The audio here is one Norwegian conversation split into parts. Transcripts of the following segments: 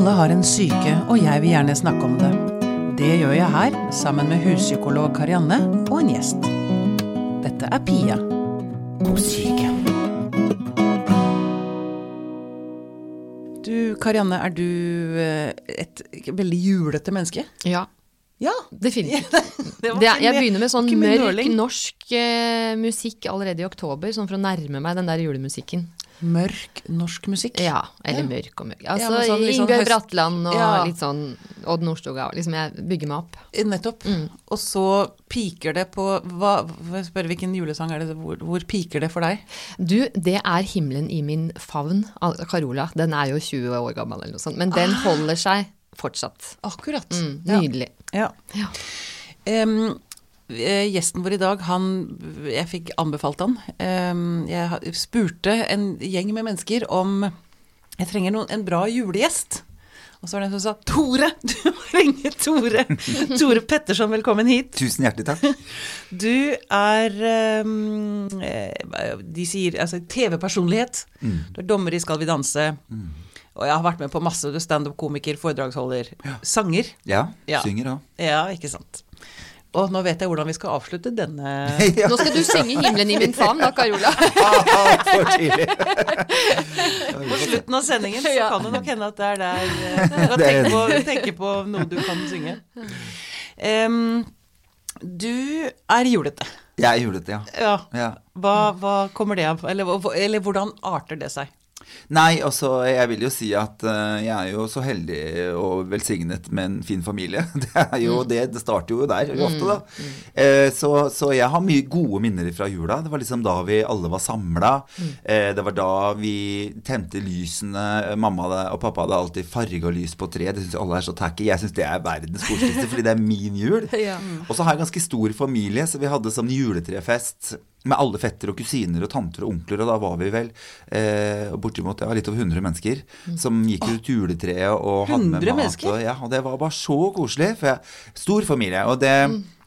Alle har en syke, og jeg vil gjerne snakke om det. Det gjør jeg her, sammen med huspsykolog Karianne og en gjest. Dette er Pia på syke. Du, Karianne, er du eh, et veldig julete menneske? Ja, Ja. definitivt. Det Det, jeg begynner med sånn mørk norsk eh, musikk allerede i oktober, sånn for å nærme meg den der julemusikken. Mørk norsk musikk? Ja, eller Ja. mørk og mørk. Altså ja, sånn sånn Ingebjørg Bratland og Ja. litt sånn Odd Nordstoga. Liksom jeg bygger meg opp. Nettopp. Og så piker det på hva, Spør hvilken julesang er det? Hvor, hvor piker det for deg? Du, det er 'Himmelen i min favn' av Carola. Den er jo 20 år gammel eller noe sånt, men den holder seg fortsatt. Akkurat. Mm, nydelig. Ja. Ja. Eh, gjesten vår i dag, han Jeg fikk anbefalt han. Jeg spurte en gjeng med mennesker om Jeg trenger noen, en bra julegjest. Og så var det en som sa Tore! Du må ringe Tore! Tore Petterson, velkommen hit. Tusen hjertelig takk. Du er em, eh, De sier altså TV-personlighet. Du er dommer i Skal vi danse. Og jeg har vært med på masse. Du er standup-komiker, foredragsholder, sanger. Ja, Ja. synger òg. Ja, ikke sant. Og nå vet jeg hvordan vi skal avslutte denne Nå skal du synge 'Himmelen i min favn' da, Carola. For tidlig. På slutten av sendingen så kan det nok hende at det er der eh, Du tenke på, tenke på noe du kan synge. Um, du er julete. Jeg er julete, ja. Ja. ja. Hva, hva kommer det av? Eller, eller hvordan arter det seg? Nei, altså, jeg vil jo si at eh, jeg er jo så heldig og velsignet med en fin familie. Det er jo det, det starter jo der ofte, da. Eh, så, så jeg har mye gode minner fra jula. Det var liksom da vi alle var samla. Eh, det var da vi tente lysene. Mamma og pappa hadde alltid farga lys på treet. Det syns alle er så tacky. Jeg syns det er verdens koseligste, fordi det er min jul. Og så har jeg ganske stor familie, så vi hadde sånn juletrefest med alle fetter og kusiner og tanter og onkler, og da var vi vel eh, bortimot ja, litt over 100 mennesker som gikk ut juletreet og hadde med 100 mat. mennesker? Og, ja, og det var bare så koselig. For jeg, stor familie. Og det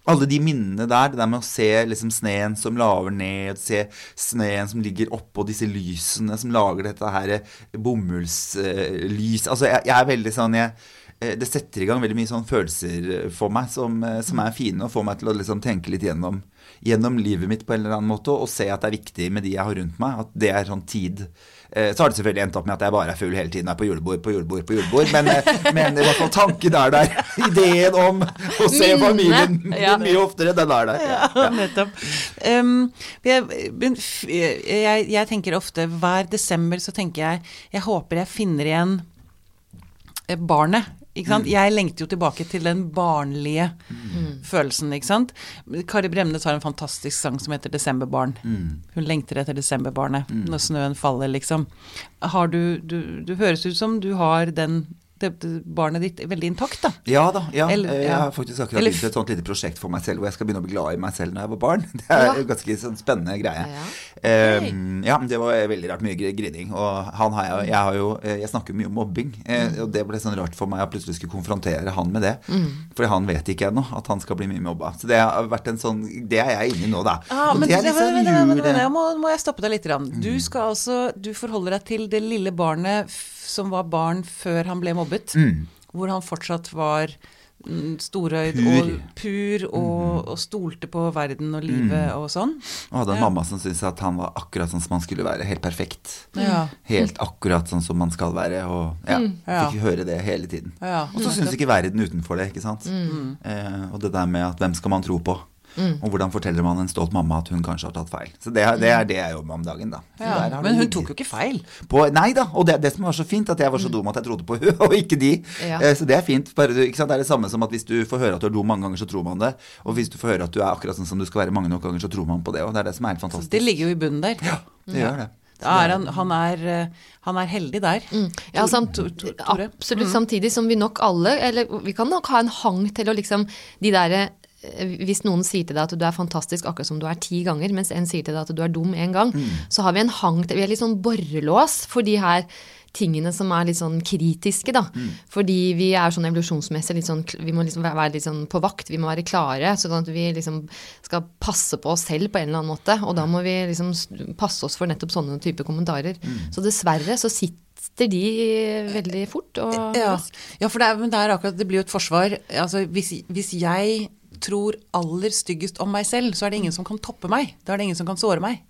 alle de minnene der, det der med å se liksom sneen som laver ned, se sneen som ligger oppå disse lysene som lager dette her eh, bomullslys Altså, jeg, jeg er veldig sånn jeg, eh, Det setter i gang veldig mye sånn følelser for meg som, eh, som er fine, og får meg til å liksom tenke litt gjennom, gjennom livet mitt på en eller annen måte, og se at det er viktig med de jeg har rundt meg. At det er sånn tid. Eh, Så har det selvfølgelig endt opp med at jeg bare er full hele tiden, er på julebord, på julebord, på julebord. Men, eh, men i hvert fall tanken er der. Ideen om å se Minne. familien Ja. mye oftere, den er der. Ja. Ja, nettopp. Um, jeg, jeg, jeg tenker ofte hver desember så tenker jeg Jeg håper jeg finner igjen eh, barnet. Ikke sant? Jeg lengter jo tilbake til den barnlige følelsen, ikke sant. Kari Bremnes har en fantastisk sang som heter 'Desemberbarn'. Hun lengter etter desemberbarnet når snøen faller, liksom. Har du, du Du høres ut som du har den det, barnet ditt veldig intakt, da. Ja da. ja. Eller- Jeg har faktisk akkurat Eller begynt et sånt lite prosjekt for meg selv hvor jeg skal begynne å bli glad i meg selv når jeg var barn. Det er Ja. en ganske sånn spennende greie. Ja. Eh, ja, det var veldig rart mye gr- grining. Og han har jeg, jeg har jo eh, Jeg snakker mye om mobbing, eh, Mm. og det ble sånn rart for meg å plutselig skulle konfrontere han med det. Fordi han vet ikke ennå at han skal bli mye mobba. Så det har vært en sånn Det er jeg inne i nå, da. Ja, Og men, det er jul- men, må, må jeg stoppe deg litt? Rann. Du skal altså, du forholder deg til det lille barnet som var barn før han ble mobbet. Mm. Hvor han fortsatt var mm, storøyd Pur. og pur og, og stolte på verden og livet og sånn. Og hadde en Ja. mamma som syntes at han var akkurat sånn som han skulle være. Helt perfekt. Ja. Helt akkurat sånn som man skal være. Og ja, mm. fikk høre det hele tiden. Ja, Og så syns ikke verden utenfor det, ikke sant. Eh, og det der med at hvem skal man tro på? Og hvordan forteller man en stolt mamma at hun kanskje har tatt feil. Så det, er- det er det jeg jobber med om dagen, da. Ja, Men hun ligget tok jo ikke feil. på, Nei da, og det det som var så fint, at jeg var så dum at jeg trodde på hun og ikke de. Ja. Eh, så det er fint. Bare, ikke sant? Det er det samme som at hvis du får høre at du er dum mange ganger, så tror man det. Og hvis du får høre at du er akkurat sånn som du skal være mange nok ganger, så tror man på det. Og det er det som er helt fantastisk. Det ligger jo i bunnen der. Ja, det gjør det. Da er han, han, er, eh, han er heldig der. Ja, samt, absolutt. Samtidig som vi nok alle, eller vi kan nok ha en hang til å liksom De derre hvis noen sier til deg at du er fantastisk akkurat som du er ti ganger, mens en sier til deg at du er dum én gang, så har vi en hang til Vi er litt sånn borrelås for de her tingene som er litt sånn kritiske, da. Fordi vi er sånn evolusjonsmessig litt sånn Vi må liksom være litt sånn på vakt, vi må være klare. Sånn at vi liksom skal passe på oss selv på en eller annen måte. Og da må vi liksom passe oss for nettopp sånne type kommentarer. Så dessverre så sitter de veldig fort og Ja, ja for det er, men det er akkurat Det blir jo et forsvar. Altså, hvis, hvis jeg tror aller styggest om meg selv, så er det ingen som kan toppe meg. Da er det ingen som kan såre meg.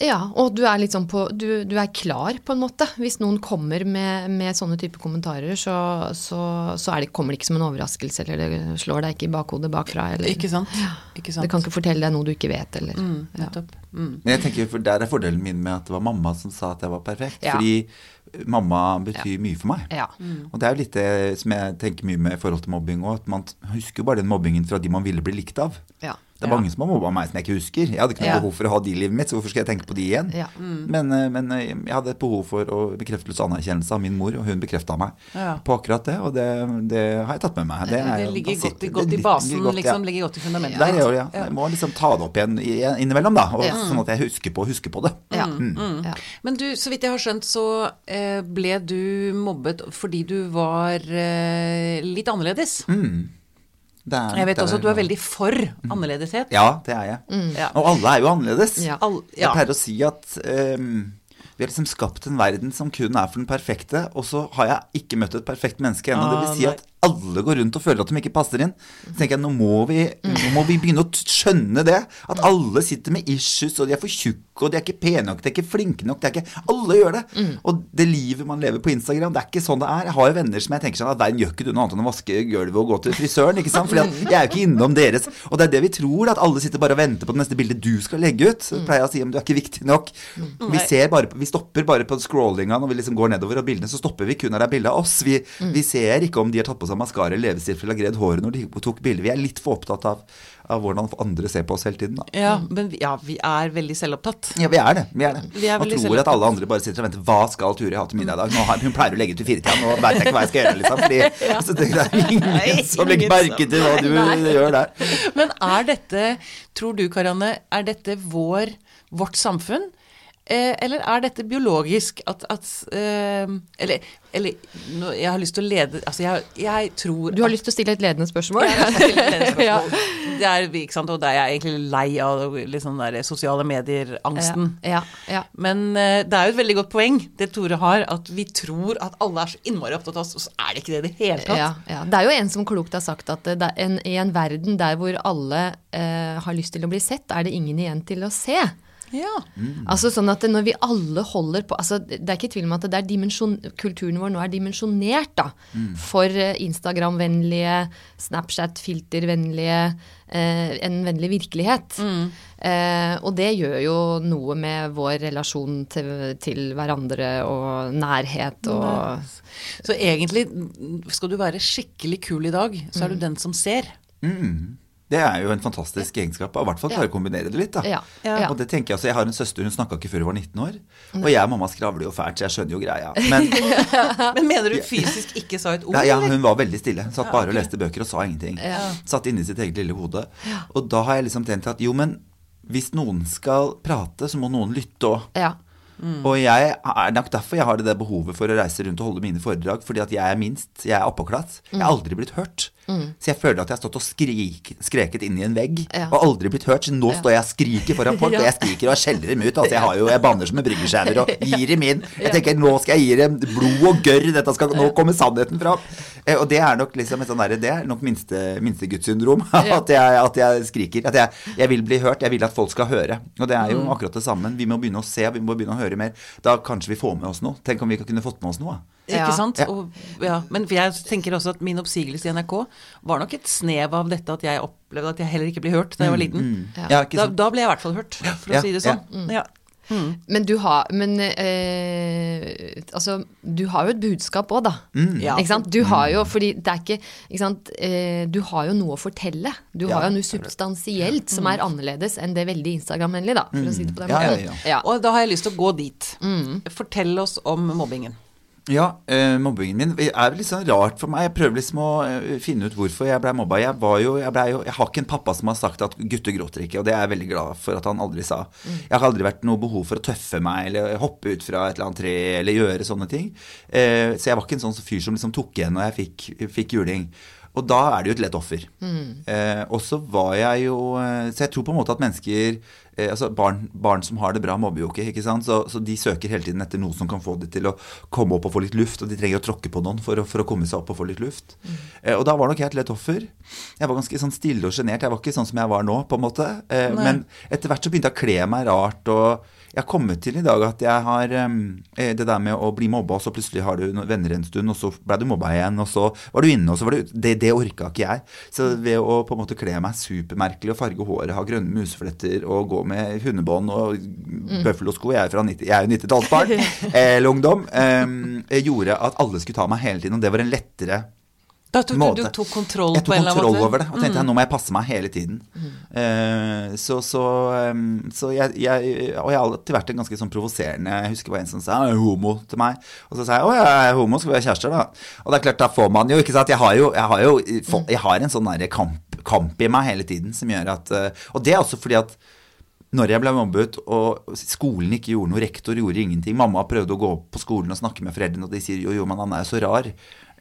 Ja, og du er litt sånn på Du, du er klar, på en måte. Hvis noen kommer med, med sånne type kommentarer, så, så, så er det, kommer det ikke som en overraskelse, eller det slår deg ikke i bakhodet bakfra, eller Ikke sant? Ikke sant? Det kan ikke fortelle deg noe du ikke vet, eller mm, ja. Mm. Men jeg tenker, for Der er fordelen min med at det var mamma som sa at jeg var perfekt. Ja. Fordi mamma betyr mye for meg. Ja. Og det er jo litt det som jeg tenker mye med i forhold til mobbing òg. At man husker jo bare den mobbingen fra de man ville bli likt av. Ja. Det er Ja. mange som har mobba meg som jeg ikke husker. Jeg hadde ikke noe Ja. behov for å ha de i livet mitt, så hvorfor skal jeg tenke på de igjen? Ja. Men, eh, men eh, jeg hadde et behov for å bekreftelse og anerkjennelse av min mor, og hun bekrefta meg Ja. på akkurat det, og det, det har jeg tatt med meg. Det, er Det ligger godt, sitter i- godt i basen, ligger godt, ja. liksom. Ligger godt i fundamentet. Der er ja. Jeg må liksom ta det opp igjen innimellom, da. Og, Ja. Sånn at jeg husker på, husker på det. Ja. Mm. Ja. Men du, så vidt jeg har skjønt, så eh, ble du mobbet fordi du var litt annerledes. Det er- Jeg vet det også at du er veldig for annerledeshet. Ja, det er jeg. Mm. Ja. Og alle er jo annerledes. Ja. All, Jeg pleier å si at um, vi har liksom skapt en verden som kun er for den perfekte, og så har jeg ikke møtt et perfekt menneske ennå. Ah, det vil si at alle går rundt og føler at de ikke passer inn. Så tenker jeg, nå må vi, nå må vi begynne å skjønne det. At alle sitter med issues, og de er for tjukke, og de er ikke pene nok, de er ikke flinke nok. Er ikke, alle gjør det. Og det livet man lever på Instagram, det er ikke sånn det er. Jeg har jo venner som jeg tenker sånn at verden gjør ikke du noe annet enn å vaske gulvet og gå til frisøren, ikke sant. For jeg er jo ikke innom deres. Og det er det vi tror, at alle sitter bare og venter på det neste bildet du skal legge ut. Så pleier jeg å si om du er ikke viktig nok. Vi, ser bare, vi stopper bare på scrollinga når vi liksom går nedover, og bildene så stopper vi kun når det er bilde av oss. Vi, vi ser ikke om de har tatt på seg maskara eller leppestift eller gredd håret når de tok bilder. Vi er litt for opptatt av, av hvordan andre ser på oss hele tiden, da. ja, men vi- ja, vi er veldig selvopptatt. Ja, vi er det. vi er det. Vi er Man tror at alle andre bare sitter og venter. Hva skal Ture ha til middag i dag? Nå har, hun pleier å legge ut i firetida, nå vet jeg ikke hva jeg skal gjøre, liksom. Fordi så det er ingen Nei, som legger merke til hva du gjør der. Men er dette, tror du Karianne, er dette vår, vårt samfunn? Eh, eller er dette biologisk? At, at eh, Eller, eller nå, jeg har lyst til å lede Altså, jeg, jeg tror Du har lyst til å stille et ledende spørsmål? Ja, jeg stille et ledende spørsmål. Det er, ikke sant, og da er jeg egentlig lei av sånn der sosiale medier-angsten. Ja, ja. Men eh, det er jo et veldig godt poeng det Tore har, at vi tror at alle er så innmari opptatt av oss, og så er det ikke det i det hele tatt. Ja, ja. Det er jo en som klokt har sagt at det er en, i en verden der hvor alle eh, har lyst til å bli sett, er det ingen igjen til å se. Ja. Altså sånn at når vi alle holder på altså Det er ikke tvil om at det er kulturen vår nå er dimensjonert da, for eh, Instagram-vennlige, Snapchat-filtervennlige, eh, en vennlig virkelighet. Eh, og det gjør jo noe med vår relasjon til, til hverandre og nærhet og Så egentlig, skal du være skikkelig kul i dag, så Mm. er du den som ser. Det er jo en fantastisk egenskap. I hvert fall klare å kombinere det litt. da. Ja, ja. Og det tenker Jeg altså, jeg har en søster, hun snakka ikke før hun var 19 år. Og jeg og mamma skravler jo fælt, så jeg skjønner jo greia. Men Men mener du fysisk ikke sa et ord? ja, ja, hun var veldig stille. Satt bare og leste bøker og sa ingenting. Ja. Satt inni sitt eget lille hode. Og da har jeg liksom tenkt at jo, men hvis noen skal prate, så må noen lytte òg. Ja. Og jeg er nok derfor jeg har det der behovet for å reise rundt og holde mine foredrag. Fordi at jeg er minst, jeg er oppåklatt. Jeg har aldri blitt hørt. Så jeg føler at jeg har stått og skrik, skreket inn i en vegg Ja. og aldri blitt hørt. Så nå står jeg og skriker foran folk, Ja. og jeg skriker og skjeller dem ut. Altså jeg har jo, jeg banner som en bryggerskjærer og gir dem inn. Jeg tenker nå skal jeg gi dem blod og gørr, dette skal, nå kommer sannheten fram. Eh, Og det er nok liksom et sånn derre, det er nok minste, minste At, jeg, at jeg skriker. At jeg, jeg vil bli hørt, jeg vil at folk skal høre. Og det er jo Mm. akkurat det samme. Vi må begynne å se, vi må begynne å høre mer. Da kanskje vi får med oss noe. Tenk om vi ikke kunne fått med oss noe. Ikke sant? Ja. Og, ja. Men jeg tenker også at min oppsigelse i NRK var nok et snev av dette at jeg opplevde at jeg heller ikke ble hørt da jeg var liten. Ja. Ja, ikke Da, sant? da ble jeg i hvert fall hørt, for Ja, å si det ja. sånn. Ja. Men du har Men eh, altså, du har jo et budskap òg, da. Ja. Ikke sant? Du har jo Fordi det er ikke Ikke sant. Eh, du har jo noe å fortelle. Du Ja, har jo noe substansielt ja. som er annerledes enn det veldig Instagram-vennlige, da. For å si det på den Ja, ja, måten. ja. Ja. Og da har jeg lyst til å gå dit. Fortell oss om mobbingen. Ja, eh, mobbingen min er litt sånn rart for meg. Jeg prøver liksom å eh, finne ut hvorfor jeg ble mobba. Jeg, var jo, jeg, ble jo, jeg har ikke en pappa som har sagt at gutter gråter ikke, og det er jeg veldig glad for at han aldri sa. Jeg har aldri vært noe behov for å tøffe meg eller hoppe ut fra et eller annet tre eller gjøre sånne ting. Eh, så jeg var ikke en sånn fyr som liksom tok igjen når jeg fikk, fikk juling. Og da er det jo et lett offer. Eh, og så var jeg jo eh, Så jeg tror på en måte at mennesker eh, Altså barn, barn som har det bra, mobber jo ikke. ikke sant? Så, så de søker hele tiden etter noe som kan få dem til å komme opp og få litt luft. Og de trenger å tråkke på noen for å, for å komme seg opp og få litt luft. Eh, og da var nok jeg et lett offer. Jeg var ganske sånn stille og sjenert. Jeg var ikke sånn som jeg var nå, på en måte. Eh, men etter hvert så begynte jeg å kle meg rart. og jeg har kommet til i dag at jeg har eh, det der med å bli mobba, og så plutselig har du venner en stund, og så ble du mobba igjen, og så var du inne, og så var du ute. Det, det orka ikke jeg. Så ved å på en måte kle meg supermerkelig og farge håret, ha grønne musefletter og gå med hundebånd og bøffelosko Jeg er fra 90, jeg jo 90-tallsbarn, eh, eller ungdom, em, gjorde at alle skulle ta meg hele tiden, og det var en lettere Da tok måte. du tok kontroll jeg på tok en eller annen kontroll måte? Mm. over det. Og tenkte jeg, nå må jeg passe meg hele tiden. Eh, så så, um, så jeg, jeg Og jeg har alltid vært en ganske sånn provoserende Jeg husker det var en som sa han er homo til meg. Og så sa jeg å, jeg er homo, skal vi være kjærester, da? Og det er klart, da får man jo ikke sant? Jeg har jo, jeg har jo jeg har en sånn kamp, kamp i meg hele tiden som gjør at uh, Og det er også fordi at når jeg ble mobbet, og skolen ikke gjorde noe, rektor gjorde ingenting Mamma prøvde å gå på skolen og snakke med foreldrene, og de sier jo, jo, men han er jo så rar.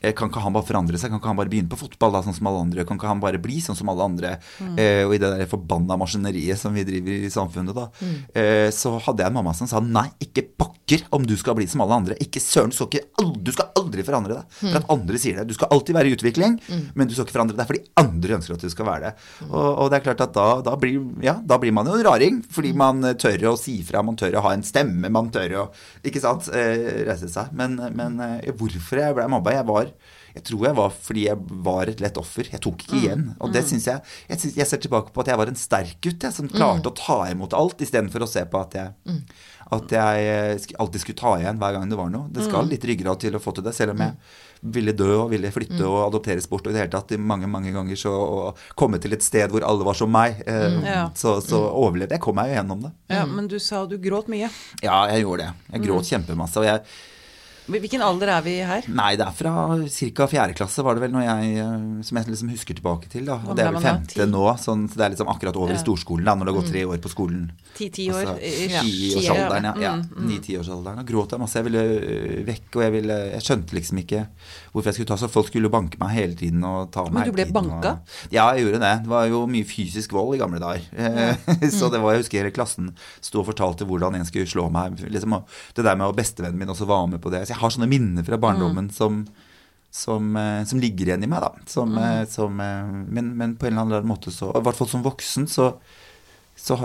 Eh, Kan ikke han bare forandre seg? Kan ikke han bare begynne på fotball, da, sånn som alle andre? Kan ikke han bare bli sånn som alle andre? Eh, og i det der forbanna maskineriet som vi driver i samfunnet, da, eh, så hadde jeg en mamma som sa nei, ikke pokker om du skal bli som alle andre. Ikke søren, du skal, ikke, du skal aldri forandre deg. For at andre sier det. Du skal alltid være i utvikling, men du skal ikke forandre deg fordi andre ønsker at du skal være det. Og, og det er klart at da, da, blir, ja, da blir man jo en raring, fordi man eh, tør å si fra, man tør å ha en stemme, man tør å ikke sant, eh, reise seg. Men, men hvorfor jeg ble mobba? Jeg var jeg tror jeg var fordi jeg var et lett offer. Jeg tok ikke igjen. Og det syns jeg jeg, synes, jeg ser tilbake på at jeg var en sterk gutt jeg, som klarte å ta imot alt, istedenfor å se på at jeg, at jeg eh, alltid skulle ta igjen hver gang det var noe. Det skal litt ryggrad til å få til det, selv om jeg ville dø og ville flytte og adopteres bort og i det hele tatt mange mange ganger så å komme til et sted hvor alle var som meg. Eh, Så, så overlevde jeg. kom meg jo gjennom det. Ja, men du sa du gråt mye. Ja, jeg gjorde det. Jeg gråt kjempemasse. Og jeg, Hvilken alder er vi her? Nei, det er fra ca. fjerde klasse, var det vel, når jeg, eh, som jeg liksom husker tilbake til. da. Og det er vel femte nå, sånn, så det er liksom akkurat over i storskolen, da, når det har gått tre år på skolen. Ti-ti år? Altså. Tiårsalderen, ja. ja. Mm, mm. Ni-tiårsalderen. Da gråt jeg masse. Jeg ville øh, vekk, og jeg, ville, jeg skjønte liksom ikke hvorfor jeg skulle ta så Folk skulle banke meg hele tiden og ta meg Men du ble tiden, banka? Og, ja, jeg gjorde det. Det var jo mye fysisk vold i gamle dager. Eh, så det var, jeg husker hele klassen sto og fortalte hvordan en skulle slå meg. Liksom, og det der med at bestevennen min også var med på det. Jeg har sånne minner fra barndommen som som, eh, som ligger igjen i meg, da. Som, mm. som, eh, men, men på en eller annen måte så I hvert fall som voksen så så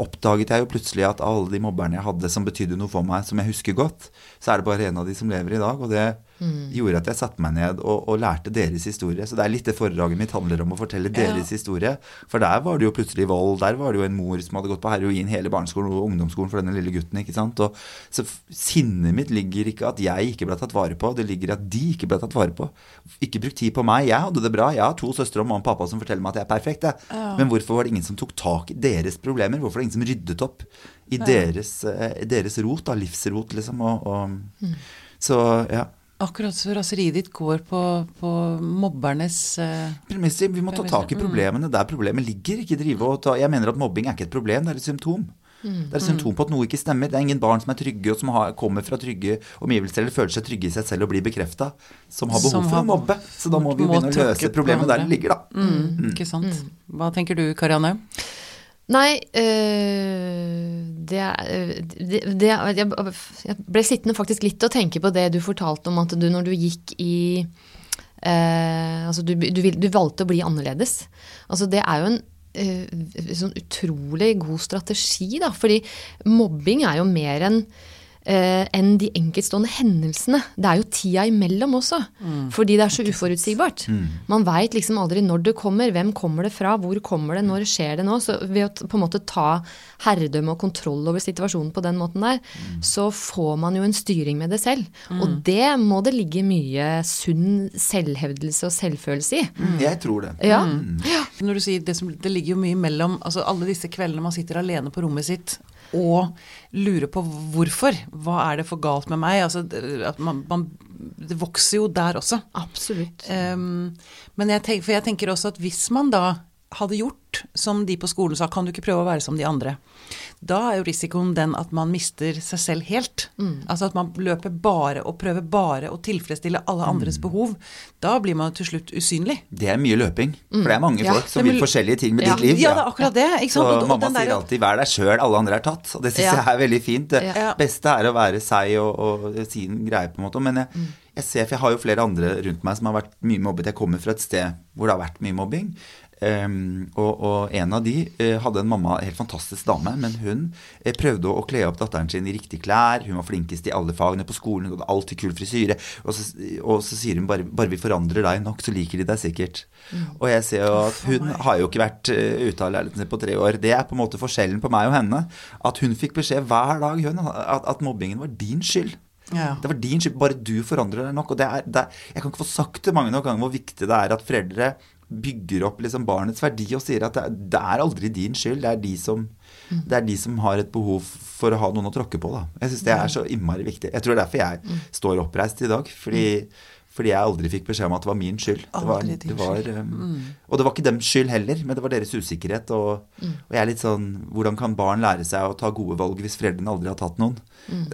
oppdaget jeg jo plutselig at alle de mobberne jeg hadde som betydde noe for meg, som jeg husker godt, så er det bare en av de som lever i dag. Og det gjorde at jeg satte meg ned og, og lærte deres historie. Så det er litt det foredraget mitt handler om, å fortelle deres historie. For der var det jo plutselig vold. Der var det jo en mor som hadde gått på heroin hele barneskolen og ungdomsskolen for denne lille gutten. ikke sant? Og, så sinnet mitt ligger ikke at jeg ikke ble tatt vare på, det ligger at de ikke ble tatt vare på. Ikke bruk tid på meg. Jeg hadde det bra. Jeg har to søstre og mamma og pappa som forteller meg at jeg er perfekt. Jeg. Men hvorfor var det ingen som tok tak i deres problemer? Hvorfor var det ingen som ryddet opp i deres, eh, deres rot, da, livsrot, liksom? Og, og, Så ja. Akkurat så raseriet ditt går på, på mobbernes uh, Premisser. Vi må ta tak i problemene der problemet ligger. Ikke drive og ta Jeg mener at mobbing er ikke et problem, det er et symptom. Det er et symptom på at noe ikke stemmer. Det er ingen barn som er trygge, og som har, kommer fra trygge omgivelser eller føler seg trygge i seg selv og blir bekrefta, som har behov Som for har å mobbe. Så da må vi jo begynne å løse problemet der det ligger, da. mm, Ikke sant. Hva tenker du, Karianne? Nei, øh, det, er- det, det jeg ble sittende faktisk litt og tenke på det du fortalte om at du når du gikk i øh, Altså du, du, du valgte å bli annerledes. Altså det er jo en øh, sånn utrolig god strategi, da. Fordi mobbing er jo mer enn eh, enn de enkeltstående hendelsene. Det er jo tida imellom også. Fordi det er så uforutsigbart. Man veit liksom aldri når det kommer, hvem kommer det fra, hvor kommer det, når skjer det nå. Så ved å på en måte ta herredømme og kontroll over situasjonen på den måten der, så får man jo en styring med det selv. Og det må det ligge mye sunn selvhevdelse og selvfølelse i. Jeg tror det. Ja. Når du sier det, som, det ligger jo mye mellom altså Alle disse kveldene man sitter alene på rommet sitt og lure på hvorfor. Hva er det for galt med meg? Altså, man, man, det vokser jo der også. Absolutt. Um, men jeg tenker, for jeg tenker også at hvis man da hadde gjort som de på skolen sa, kan du ikke prøve å være som de andre, da er jo risikoen den at man mister seg selv helt. Altså at man løper bare og prøver bare å tilfredsstille alle andres behov. Da blir man til slutt usynlig. Det er mye løping. For det er mange Ja, folk som vil forskjellige ting med Ja. ditt liv. Ja, det er akkurat det. ikke sant? Så Og- mamma der- sier alltid 'vær deg sjøl, alle andre er tatt'. Og det syns Ja. jeg er veldig fint. Det beste er å være seg og, og sin greie, på en måte. Men jeg, Mm. jeg ser, for jeg har jo flere andre rundt meg som har vært mye mobbet. Jeg kommer fra et sted hvor det har vært mye mobbing. Ehm, og, og en av de uh, hadde en mamma, helt fantastisk dame, men hun uh, prøvde å, kle opp datteren sin i riktige klær. Hun var flinkest i alle fagene på skolen, hun hadde alltid kul frisyre. Og så, og så sier hun bare, bare vi forandrer deg nok, så liker de deg sikkert. Og jeg ser jo at hun har jo ikke vært uh, ute av leiligheten sin på tre år. Det er på en måte forskjellen på meg og henne. At hun fikk beskjed hver dag hun, at, at mobbingen var din skyld. Ja. Det var din skyld, bare du forandrer deg nok. Og det er, det er, jeg kan ikke få sagt det mange nok ganger hvor viktig det er at foreldre bygger opp liksom barnets verdi og sier at det, det er aldri din skyld. Det er, de som, det er de som har et behov for å ha noen å tråkke på. Da. Jeg syns det er så innmari viktig. Jeg tror det er derfor jeg står oppreist i dag. Fordi, fordi jeg aldri fikk beskjed om at det var min skyld. Det var, det var, um, Og det var ikke deres skyld heller, men det var deres usikkerhet. Og, og jeg er litt sånn Hvordan kan barn lære seg å ta gode valg hvis foreldrene aldri har tatt noen?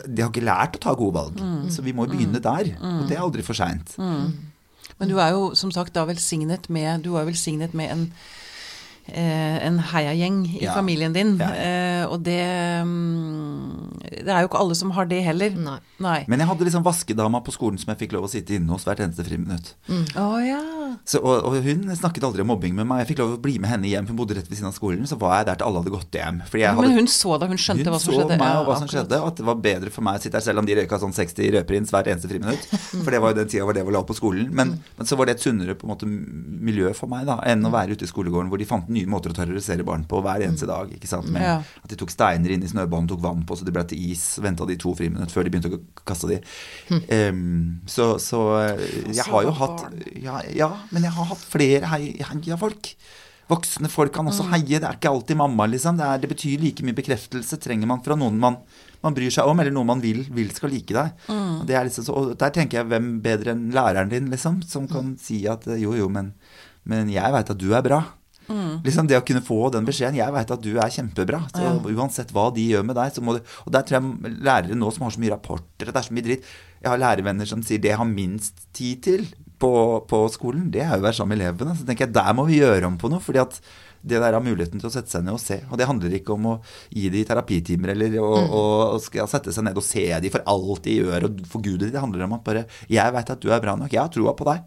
De har ikke lært å ta gode valg, så vi må begynne der. Og det er aldri for seint. Men du er jo som sagt da velsignet med Du er velsignet med en en heiagjeng i Ja. familien din. Ja. Eh, og det mm, Det er jo ikke alle som har det heller. Nei. Nei. Men jeg hadde liksom vaskedama på skolen som jeg fikk lov å sitte inne hos hvert eneste friminutt. Å ja. Så, og, og hun snakket aldri om mobbing med meg. Jeg fikk lov å bli med henne hjem, hun bodde rett ved siden av skolen. Så var jeg der til alle hadde gått hjem. Fordi jeg hadde Men hun så da, hun skjønte hun hva som så skjedde. meg og hva som akkurat. skjedde, og at det var bedre for meg å sitte her, selv om de røyka sånn 60 rødprins hvert eneste friminutt. For det var jo den tida hvor det var lov på skolen. Men, men så var det et sunnere på en måte miljø for meg da, enn å være ute i skolegården hvor de fant nye måter å terrorisere barn på hver eneste dag. ikke sant? Med Ja. At de tok steiner inn i snøbanen, tok vann på så de ble til is. Venta de to friminutt før de begynte å kaste de. Um, så, så eh, jeg har jo hatt ja, ja, men jeg har hatt flere heia folk. Voksne folk kan også heie. Det er ikke alltid mamma, liksom. Det, er, det betyr like mye bekreftelse trenger man fra noen man, man bryr seg om, eller noen man vil, vil skal like deg. Og, det er liksom så, og der tenker jeg hvem bedre enn læreren din, liksom, som kan si at jo, jo, men, men jeg veit at du er bra. Liksom Det å kunne få den beskjeden 'Jeg veit at du er kjempebra'. Så Uansett hva de gjør med deg, så må du Og der tror jeg lærere nå som har så mye rapporter, og det er så mye dritt Jeg har lærervenner som sier det jeg har minst tid til på, på skolen, det er jo å være sammen med elevene. Så tenker jeg der må vi gjøre om på noe. fordi at det der har muligheten til å sette seg ned og se. Og det handler ikke om å gi de terapitimer eller å, skal sette seg ned og se de for alt de gjør og forgude de. Det handler om at bare 'Jeg veit at du er bra nok. Jeg har troa på deg'.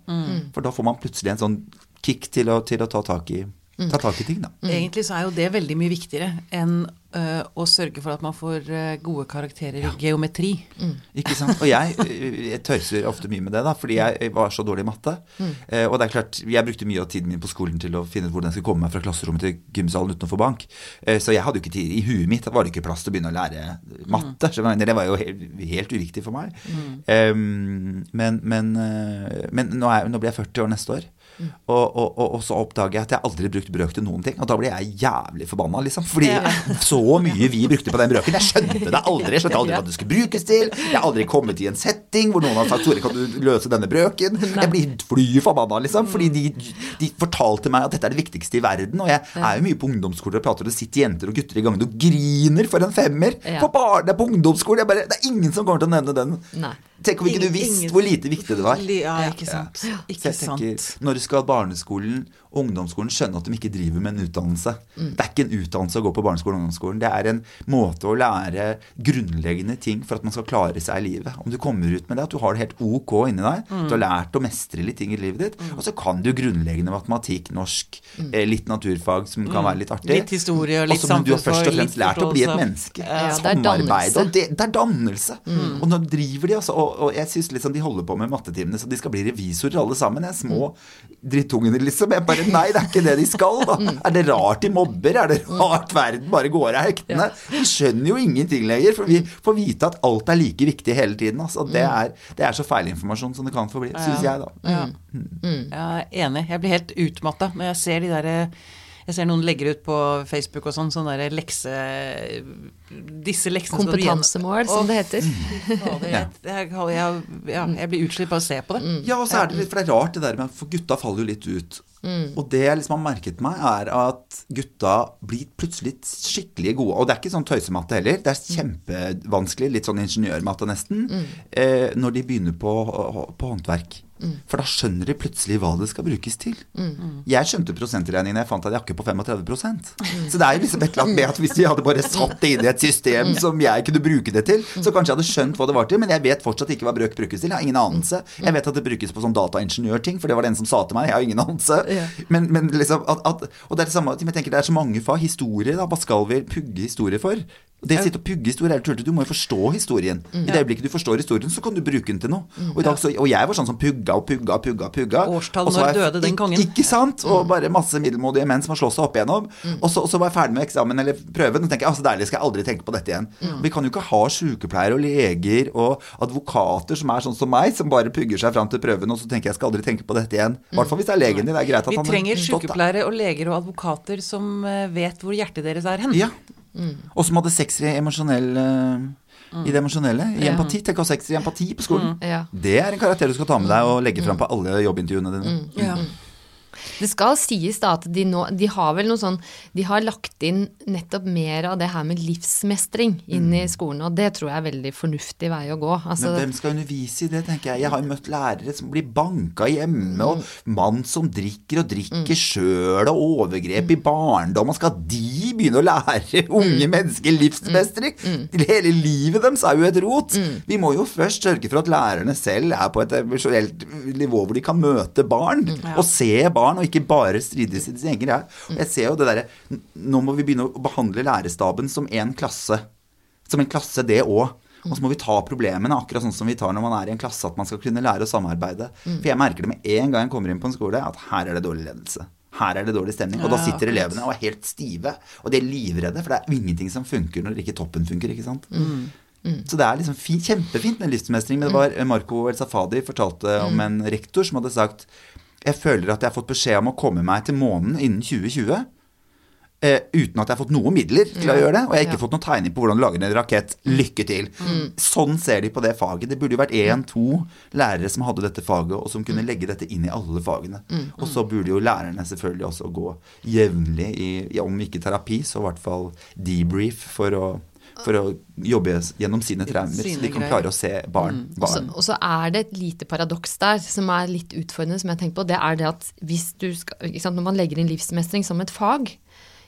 For da får man plutselig en sånn kick til å, til å ta, tak i, ta tak i ting, da. Egentlig så er jo det veldig mye viktigere enn uh, å sørge for at man får uh, gode karakterer i geometri. Ikke sant? Og jeg, jeg tøyser ofte mye med det, da, fordi jeg var så dårlig i matte. Eh, og det er klart, jeg brukte mye av tiden min på skolen til å finne ut hvordan jeg skulle komme meg fra klasserommet til gymsalen uten å få bank. Eh, så jeg hadde jo ikke tid. I huet mitt var det ikke plass til å begynne å lære matte. Så det var jo helt, helt uviktig for meg. Um, men, men, eh, men nå, er, nå blir jeg 40 år neste år. Og, og, og, og så oppdager jeg at jeg aldri brukte brøk til noen ting. Og da blir jeg jævlig forbanna, liksom. Fordi så mye vi brukte på den brøken. Jeg skjønte det aldri. Jeg skjønte aldri hva det skulle brukes til. Jeg har aldri kommet i en setting hvor noen har sagt 'Tore, kan du løse denne brøken?' Jeg blir fly forbanna, liksom. Fordi de, de fortalte meg at dette er det viktigste i verden. Og jeg er jo mye på ungdomsskoler og prater, og det sitter jenter og gutter i gangen og griner for en femmer. Ja. På barne, på ungdomsskolen. Bare, det er ingen som kommer til å nevne den. Nei. Tenk om ikke du visste hvor lite viktig det var. Ja, ikke sant. Så Ikke jeg tenker, sant. Når skal barneskolen ungdomsskolen skjønne at de ikke driver med en utdannelse? Mm. Det er ikke en utdannelse å gå på barneskolen og ungdomsskolen. Det er en måte å lære grunnleggende ting for at man skal klare seg i livet. Om du kommer ut med det, at du har det helt ok inni deg, Mm. du har lært å mestre litt ting i livet ditt, og så kan du grunnleggende matematikk, norsk, eh, litt naturfag som kan være litt artig. Mm. Litt historie og litt Og så- må du har først og fremst lært å bli et menneske. Ja, Samarbeid. Og det, det er dannelse. Og nå driver de altså, og, og jeg syns liksom de holder på med mattetimene så de skal bli revisorer alle sammen. Jeg små drittungene, liksom. Jeg bare Nei, det er ikke det de skal, da. Er det rart de mobber? Er det rart verden bare går av hektene? Vi skjønner jo ingenting lenger, for vi får vite at alt er like viktig hele tiden. Altså. Det, er, det er så feilinformasjon som det kan få bli, syns jeg, da. Ja. Jeg er enig. Jeg blir helt utmatta når jeg ser de derre Jeg ser noen legger ut på Facebook og sånn, sånne der lekse... Disse leksene Kompetansemål, som det heter. Jeg, jeg, jeg, jeg blir utslitt bare av å se på det. Ja, og så er det litt, for det er rart det der med For gutta faller jo litt ut. Og det jeg liksom har merket meg, er at gutta blir plutselig skikkelig gode. Og det er ikke sånn tøysematte heller. Det er kjempevanskelig, litt sånn ingeniørmatte nesten, eh, når de begynner på, på håndverk. For da skjønner de plutselig hva det skal brukes til. Jeg skjønte prosentregningen jeg fant jeg ikke på 35% Så det er jo liksom et eller annet med at hvis de hadde bare satt det inn i et system som jeg kunne bruke det til, så kanskje jeg hadde skjønt hva det var til, men jeg vet fortsatt ikke hva brøk brukes til. Jeg har ingen anelse. Jeg vet at det brukes på sånn dataingeniørting, for det var det en som sa til meg. Jeg har ingen anelse. Men, men liksom at, at, Og det er det samme jeg tenker det er så mange fag. Historie, da. Hva skal vi pugge historie for? Det å sitte og pugge historie er tullete. Du må jo forstå historien. I det øyeblikket du forstår historien, så kan du bruke den til noe. Og, i dag, så, og jeg var sånn som pugga og pugga og pugga. pugga. Årstall når døde den kongen. Ikke sant? Og bare masse middelmådige menn som har slått seg opp igjennom. Og, så, og så var jeg ferdig med eksamen eller prøven og tenker jeg, altså deilig, skal jeg aldri tenke på dette igjen. Vi kan jo ikke ha sykepleiere og leger og advokater som er sånn som meg, som bare pugger seg fram til prøven, og så tenker jeg, jeg skal aldri tenke på dette igjen. I hvert fall hvis det er legen din. Det er greit at Vi han Vi trenger sykepleiere og leger og advokater som eh, vet hvor hjertet deres er hen. Ja. Og som hadde sekser i emosjonell eh, i det emosjonelle. I Ja. empati. Tenk å ha sex i empati på skolen. Ja. Det er en karakter du skal ta med deg og legge fram på alle jobbintervjuene dine. Ja. Det skal sies da at de nå De har vel noe sånn De har lagt inn nettopp mer av det her med livsmestring inn i skolen, og det tror jeg er veldig fornuftig vei å gå. Altså, Men hvem skal undervise i det, tenker jeg. Jeg har jo møtt lærere som blir banka hjemme, og mann som drikker og drikker sjøl, og overgrep i barndom. Og skal de begynne å lære unge mennesker livsmestring? Hele livet deres er jo et rot. Vi må jo først sørge for at lærerne selv er på et emosjonelt nivå hvor de kan møte barn, og se barn, og ikke bare strides i sin egen greie. Jeg ser jo det derre Nå må vi begynne å behandle lærerstaben som en klasse. Som en klasse, det òg. Og så må vi ta problemene akkurat sånn som vi tar når man er i en klasse, at man skal kunne lære å samarbeide. For jeg merker det med en gang jeg kommer inn på en skole, at her er det dårlig ledelse. Her er det dårlig stemning. Og da sitter elevene og er helt stive. Og de er livredde, for det er ingenting som funker når ikke toppen funker, ikke sant. Så det er liksom fint, kjempefint med livsmestring. Men det var Marco El Safadi fortalte om en rektor som hadde sagt Jeg føler at jeg har fått beskjed om å komme meg til månen innen 2020. Eh, uten at jeg har fått noen midler til å gjøre det. Og jeg har ikke Ja. fått noen tegning på hvordan du lager en rakett. Lykke til. Sånn ser de på det faget. Det burde jo vært én-to lærere som hadde dette faget, og som kunne legge dette inn i alle fagene. Og så burde jo lærerne selvfølgelig også gå jevnlig i, om ikke terapi, så i hvert fall debrief for å, for å jobbe gjennom sine traumer, så de kan greier. klare å se barn. Så- barn. Og så er det et lite paradoks der som er litt utfordrende, som jeg tenker på. Det er det at hvis du skal, ikke sant, når man legger inn livsmestring som et fag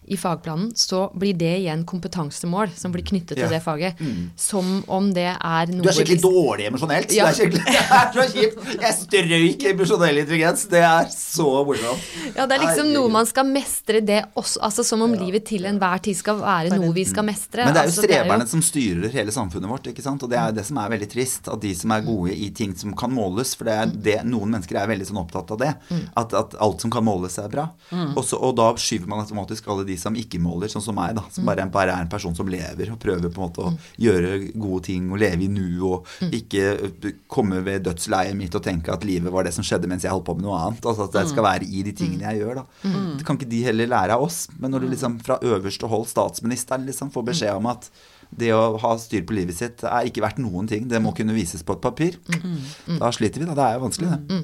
i fagplanen, så blir det igjen kompetansemål som blir knyttet til Ja. det faget. Som om det er noe Du er skikkelig dårlig emosjonelt. Ja. Det er skikkelig, det er så kjipt. Jeg strøyk emosjonell intelligens. Det er så morsomt. Ja, det er liksom Herregud. noe man skal mestre det også. Altså som om livet til enhver tid skal være noe vi skal mestre. Men det er jo altså, er jo- streberne som styrer hele samfunnet vårt. ikke sant? Og det er det som er veldig trist. At de som er gode i ting som kan måles For det er det, noen mennesker er veldig sånn opptatt av det. At, at alt som kan måles, er bra. Og, så, og da skyver man automatisk alle de som ikke måler, sånn som meg, da. Som bare, bare er en person som lever og prøver på en måte å gjøre gode ting og leve i nu og ikke uh, komme ved dødsleiet mitt og tenke at livet var det som skjedde mens jeg holdt på med noe annet. Altså at jeg skal være i de tingene jeg gjør, da. Det kan ikke de heller lære av oss. Men når du liksom fra øverste hold, statsministeren, liksom får beskjed om at det å ha styr på livet sitt er ikke verdt noen ting. Det må kunne vises på et papir. Da sliter vi, da. Det er jo vanskelig, det.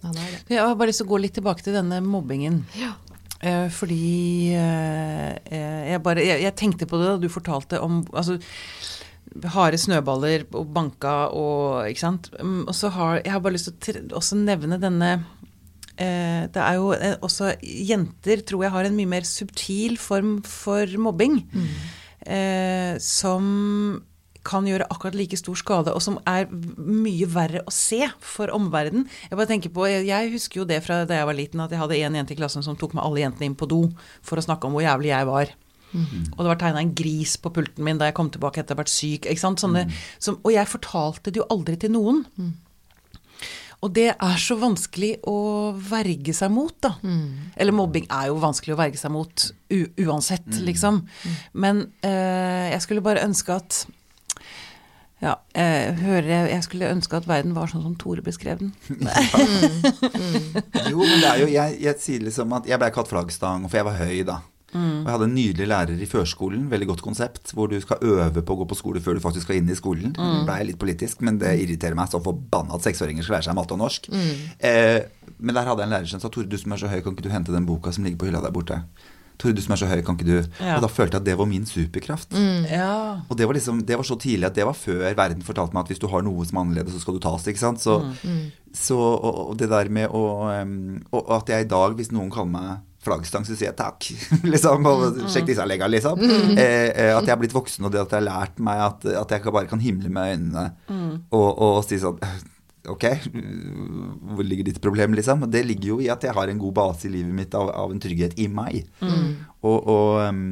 Ja, det er det. Jeg har bare lyst til å gå litt tilbake til denne mobbingen. Ja. Eh, fordi eh, eh, jeg bare jeg, jeg tenkte på det da du fortalte om altså, harde snøballer og banka og Ikke sant. Mm, Og så har jeg har bare lyst til å også nevne denne eh, Det er jo også Jenter tror jeg har en mye mer subtil form for mobbing. Eh, som kan gjøre akkurat like stor skade, og som er mye verre å se for omverdenen. Jeg bare tenker på, jeg, husker jo det fra da jeg var liten, at jeg hadde en jente i klassen som tok med alle jentene inn på do for å snakke om hvor jævlig jeg var. Og det var tegna en gris på pulten min da jeg kom tilbake etter å ha vært syk. Sånne, som, og jeg fortalte det jo aldri til noen. Og det er så vanskelig å verge seg mot, da. Eller mobbing er jo vanskelig å verge seg mot uansett, liksom. Men eh, jeg skulle bare ønske at Ja, jeg hører jeg, jeg skulle ønske at verden var sånn som Tore beskrev den. Jo, men det er jo Jeg, jeg sier liksom at jeg ble kalt flaggstang, for jeg var høy da. Og jeg hadde en nydelig lærer i førskolen, veldig godt konsept, hvor du skal øve på å gå på skole før du faktisk skal inn i skolen. Mm. ble litt politisk, men det irriterer meg så forbanna at seksåringer skal lære seg matte og norsk. Eh, men der hadde jeg en lærer som sa Tore, du som er så høy, kan ikke du hente den boka som ligger på hylla der borte? Tore, du som er så høy, kan ikke du Ja. Og da følte jeg at det var min superkraft. Ja. Og det var, liksom, det var så tidlig at det var før verden fortalte meg at hvis du har noe som er annerledes, så skal du tas. ikke sant? Så, så og, og det der med å Og at jeg i dag, hvis noen kaller meg flaggstang, så sier jeg takk. liksom, og Sjekk disse legga, liksom. Eh, eh, at jeg har blitt voksen, og det at jeg har lært meg at, at jeg bare kan himle med øynene og, og si sånn Ok, hvor ligger ditt problem, liksom? Det ligger jo i at jeg har en god base i livet mitt av, av en trygghet i meg. Og, og um,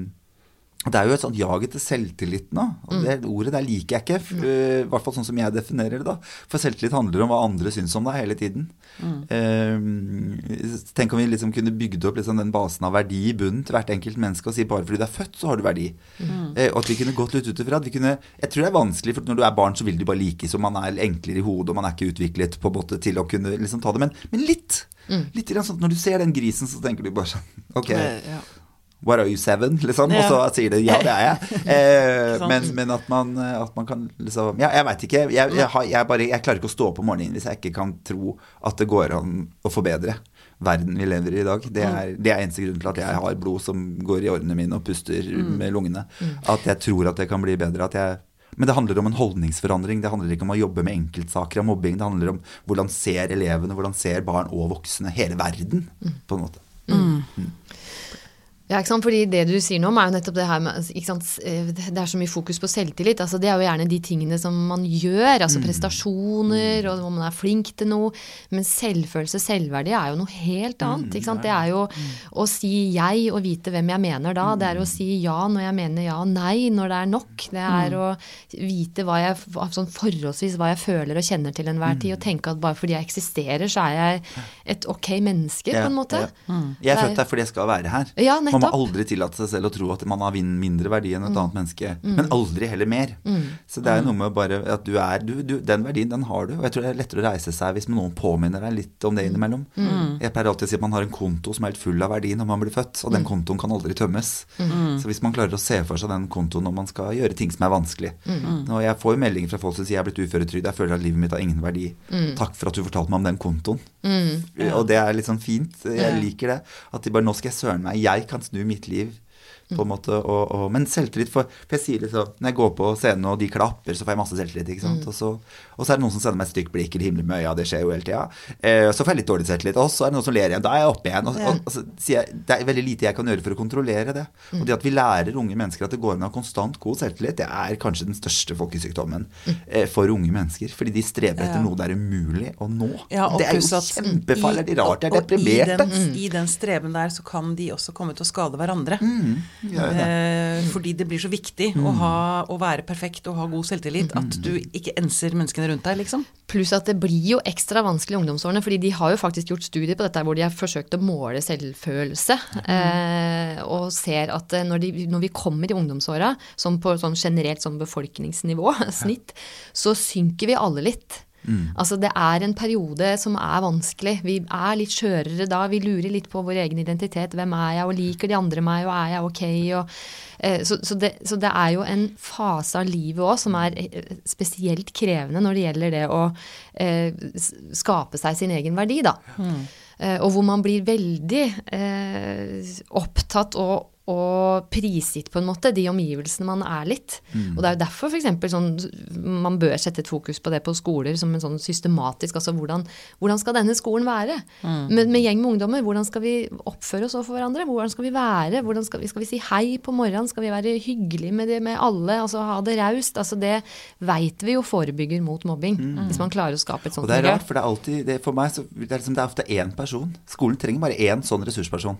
det er jo et sånt jag etter selvtillit nå. Og det ordet der liker jeg ikke. I øh, I hvert fall sånn som jeg definerer det. da. For selvtillit handler om hva andre syns om deg hele tiden. Um, tenk om vi liksom kunne bygd opp liksom den basen av verdi i bunnen til hvert enkelt menneske og si bare fordi du er født, så har du verdi. Eh, og at vi kunne gått litt ut ifra at vi kunne Jeg tror det er vanskelig, for når du er barn, så vil du bare likes, og man er enklere i hodet, og man er ikke utviklet på båtet til å kunne liksom ta det. Men, men litt. Litt grann sånn at Når du ser den grisen, så tenker du bare sånn Ok. Ja. What are you, seven? Liksom, Ja. Og så sier det ja, det er jeg. Eh, men, men at, man, at man kan liksom Ja, jeg veit ikke. Jeg, jeg, har, jeg, bare, jeg klarer ikke å stå opp om morgenen hvis jeg ikke kan tro at det går an å forbedre verden vi lever i i dag. Det er, det er eneste grunn til at jeg har blod som går i årene mine og puster med lungene. At jeg tror at det kan bli bedre. At jeg men det handler om en holdningsforandring. Det handler ikke om å jobbe med enkeltsaker av mobbing. Det handler om hvordan ser elevene, hvordan ser barn og voksne hele verden, på en måte. Ja, ikke sant? Fordi det du sier nå, er jo nettopp det her med Det er så mye fokus på selvtillit. Altså, det er jo gjerne de tingene som man gjør, altså prestasjoner, og om man er flink til noe. Men selvfølelse, selvverdi, er jo noe helt annet. Ikke sant? Det er jo å si jeg og vite hvem jeg mener da. Det er å si ja når jeg mener ja, nei når det er nok. Det er å vite hva jeg, sånn forholdsvis hva jeg føler og kjenner til enhver tid, og tenke at bare fordi jeg eksisterer, så er jeg et ok menneske, på en måte. Ja. Jeg er født her fordi jeg skal være her. Ja, man må aldri tillate seg selv å tro at man har mindre verdi enn et annet menneske. Men aldri heller mer. Så det er jo noe med bare at du er du, du, Den verdien, den har du. Og jeg tror det er lettere å reise seg hvis noen påminner deg litt om det innimellom. Jeg pleier alltid å si at man har en konto som er helt full av verdi når man blir født, og den kontoen kan aldri tømmes. Så hvis man klarer å se for seg den kontoen når man skal gjøre ting som er vanskelig Og jeg får jo meldinger fra folk som sier jeg er blitt uføretrygd, jeg føler at livet mitt har ingen verdi. Takk for at du fortalte meg om den kontoen. Og det er litt sånn fint. Jeg liker det. At de bare Nå skal jeg søren meg Jeg kan snu mitt liv. På en måte, og, og, men selvtillit for, for jeg sier liksom Når jeg går på scenen og de klapper, så får jeg masse selvtillit. ikke sant? Og, så, og så er det noen som sender meg et stygt blikk eller himler med øya. Det skjer jo hele tida. Eh, så får jeg litt dårlig selvtillit. Og så er det noen som ler igjen. Da er jeg oppe igjen. Og, og, og så sier jeg det er veldig lite jeg kan gjøre for å kontrollere det. Og det at vi lærer unge mennesker at det går an å ha konstant god selvtillit, det er kanskje den største folkesykdommen eh, for unge mennesker. Fordi de strever etter Ja. noe det er umulig å nå. Ja, og det er jo kjempefarlig. Er rart de er deprimerte. I den, I den streben der så kan de også komme til å skade hverandre. Eh, fordi det blir så viktig å, ha, å være perfekt og ha god selvtillit at du ikke enser menneskene rundt deg, liksom. Pluss at det blir jo ekstra vanskelig i ungdomsårene, fordi de har jo faktisk gjort studier på dette hvor de har forsøkt å måle selvfølelse. Eh, og ser at eh, når, de, når vi kommer i ungdomsåra, som på sånn generelt sånn befolkningsnivå, snitt, så synker vi alle litt. Altså Det er en periode som er vanskelig. Vi er litt skjørere da. Vi lurer litt på vår egen identitet. Hvem er jeg, og liker de andre meg, og er jeg ok? Og, eh, så, så, det, så det er jo en fase av livet òg som er eh, spesielt krevende når det gjelder det å eh, skape seg sin egen verdi, da. Eh, og hvor man blir veldig eh, opptatt og og prisgitt på en måte de omgivelsene man er litt. Og det er jo derfor for eksempel sånn, man bør sette et fokus på det på skoler som en sånn systematisk altså hvordan, hvordan skal denne skolen være? Med, med gjeng med ungdommer, hvordan skal vi oppføre oss overfor hverandre? Hvordan skal vi være? Hvordan skal, vi, skal vi si hei på morgenen? Skal vi være hyggelige med, det, med alle? Altså ha det raust? Altså det veit vi jo forebygger mot mobbing, hvis man klarer å skape et sånt Og det er rart, for det er alltid det, For meg så det er, liksom, det er ofte én person. Skolen trenger bare én sånn ressursperson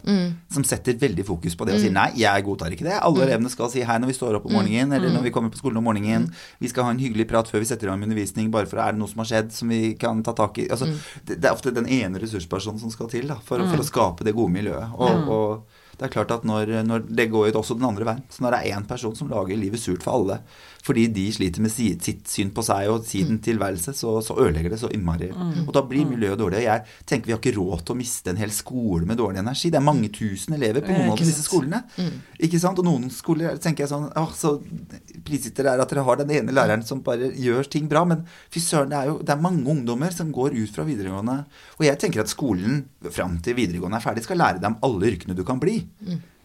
som setter veldig fokus på det og sier nei, jeg godtar ikke det. Alle elevene skal si hei når vi står opp om morgenen, eller når vi kommer på skolen om morgenen. Vi skal ha en hyggelig prat før vi setter i gang med undervisning, bare for er det noe som har skjedd som vi kan ta tak i. Altså, det, det er ofte den ene ressurspersonen som skal til da, for, for å skape det gode miljøet. Og, og det er klart at når, når Det går jo også den andre veien. Så når det er én person som lager livet surt for alle fordi de sliter med sitt, sitt syn på seg og sin tilværelse, så, så ødelegger det så innmari. Og da blir miljøet dårlig. Og jeg tenker vi har ikke råd til å miste en hel skole med dårlig energi. Det er mange tusen elever på noen av disse skolene. skolene. Ikke sant? Og noen skoler tenker jeg sånn Åh, så prisgitt dere er at dere har den ene læreren som bare gjør ting bra. Men fy søren, det er jo det er mange ungdommer som går ut fra videregående. Og jeg tenker at skolen fram til videregående er ferdig, skal lære dem alle yrkene du kan bli.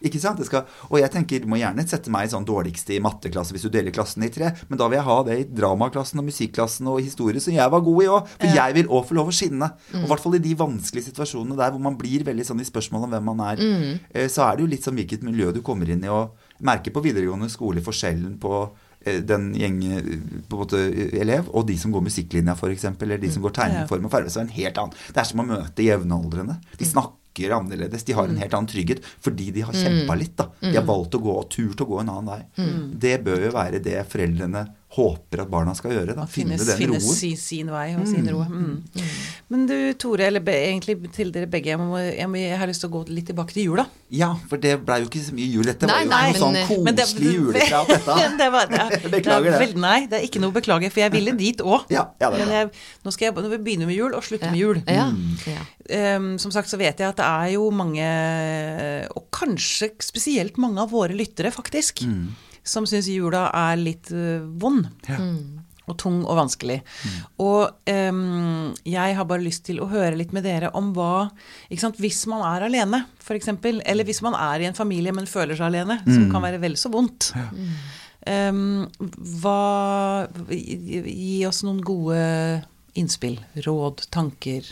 Ikke sant? Det skal, og jeg tenker, du må gjerne sette meg i sånn dårligste i matteklasse hvis du deler klassen i tre, men da vil jeg ha det i dramaklassen og musikklassen og historie som jeg var god i òg. For jeg vil òg få lov å skinne. Og i hvert fall i de vanskelige situasjonene der hvor man blir veldig sånn i spørsmål om hvem man er, mm. så er det jo litt sånn hvilket miljø du kommer inn i, og merker på videregående skole forskjellen på eh, den gjeng eh, på en måte eh, elev, og de som går musikklinja f.eks., eller de som går tegneform og farge, så er en helt annen. Det er som å møte jevnaldrende. De snakker annerledes. De har en helt annen trygghet fordi de har kjempa litt. da. De har valgt å gå og turt å gå en annen vei. Det bør jo være det foreldrene håper at barna skal gjøre. da. Finne Finne, den finnes roen. si, sin vei og sin ro. Mm. Men du Tore, eller be, egentlig til dere begge, jeg, må, jeg, må, jeg har lyst til å gå litt tilbake til jula. Ja, for det blei jo ikke så mye jul. Dette Nei, var jo nei, noe sånn men, det- koselig juleprat, dette. det var, det, er- Beklager det. det. Er nei, det er ikke noe beklager, for jeg ville dit òg. Ja, ja, Men jeg, nå skal jeg nå vi begynne med jul og slutte med jul. Ja. Mm. ja. Ehm, som sagt så vet jeg at det er jo mange, og kanskje spesielt mange av våre lyttere faktisk, som syns jula er litt vond. vond. Og tung og vanskelig. Og um, jeg har bare lyst til å høre litt med dere om hva ikke sant, Hvis man er alene, f.eks., eller hvis man er i en familie, men føler seg alene, som kan være vel så vondt. Ehm, hva gi, gi oss noen gode innspill, råd, tanker,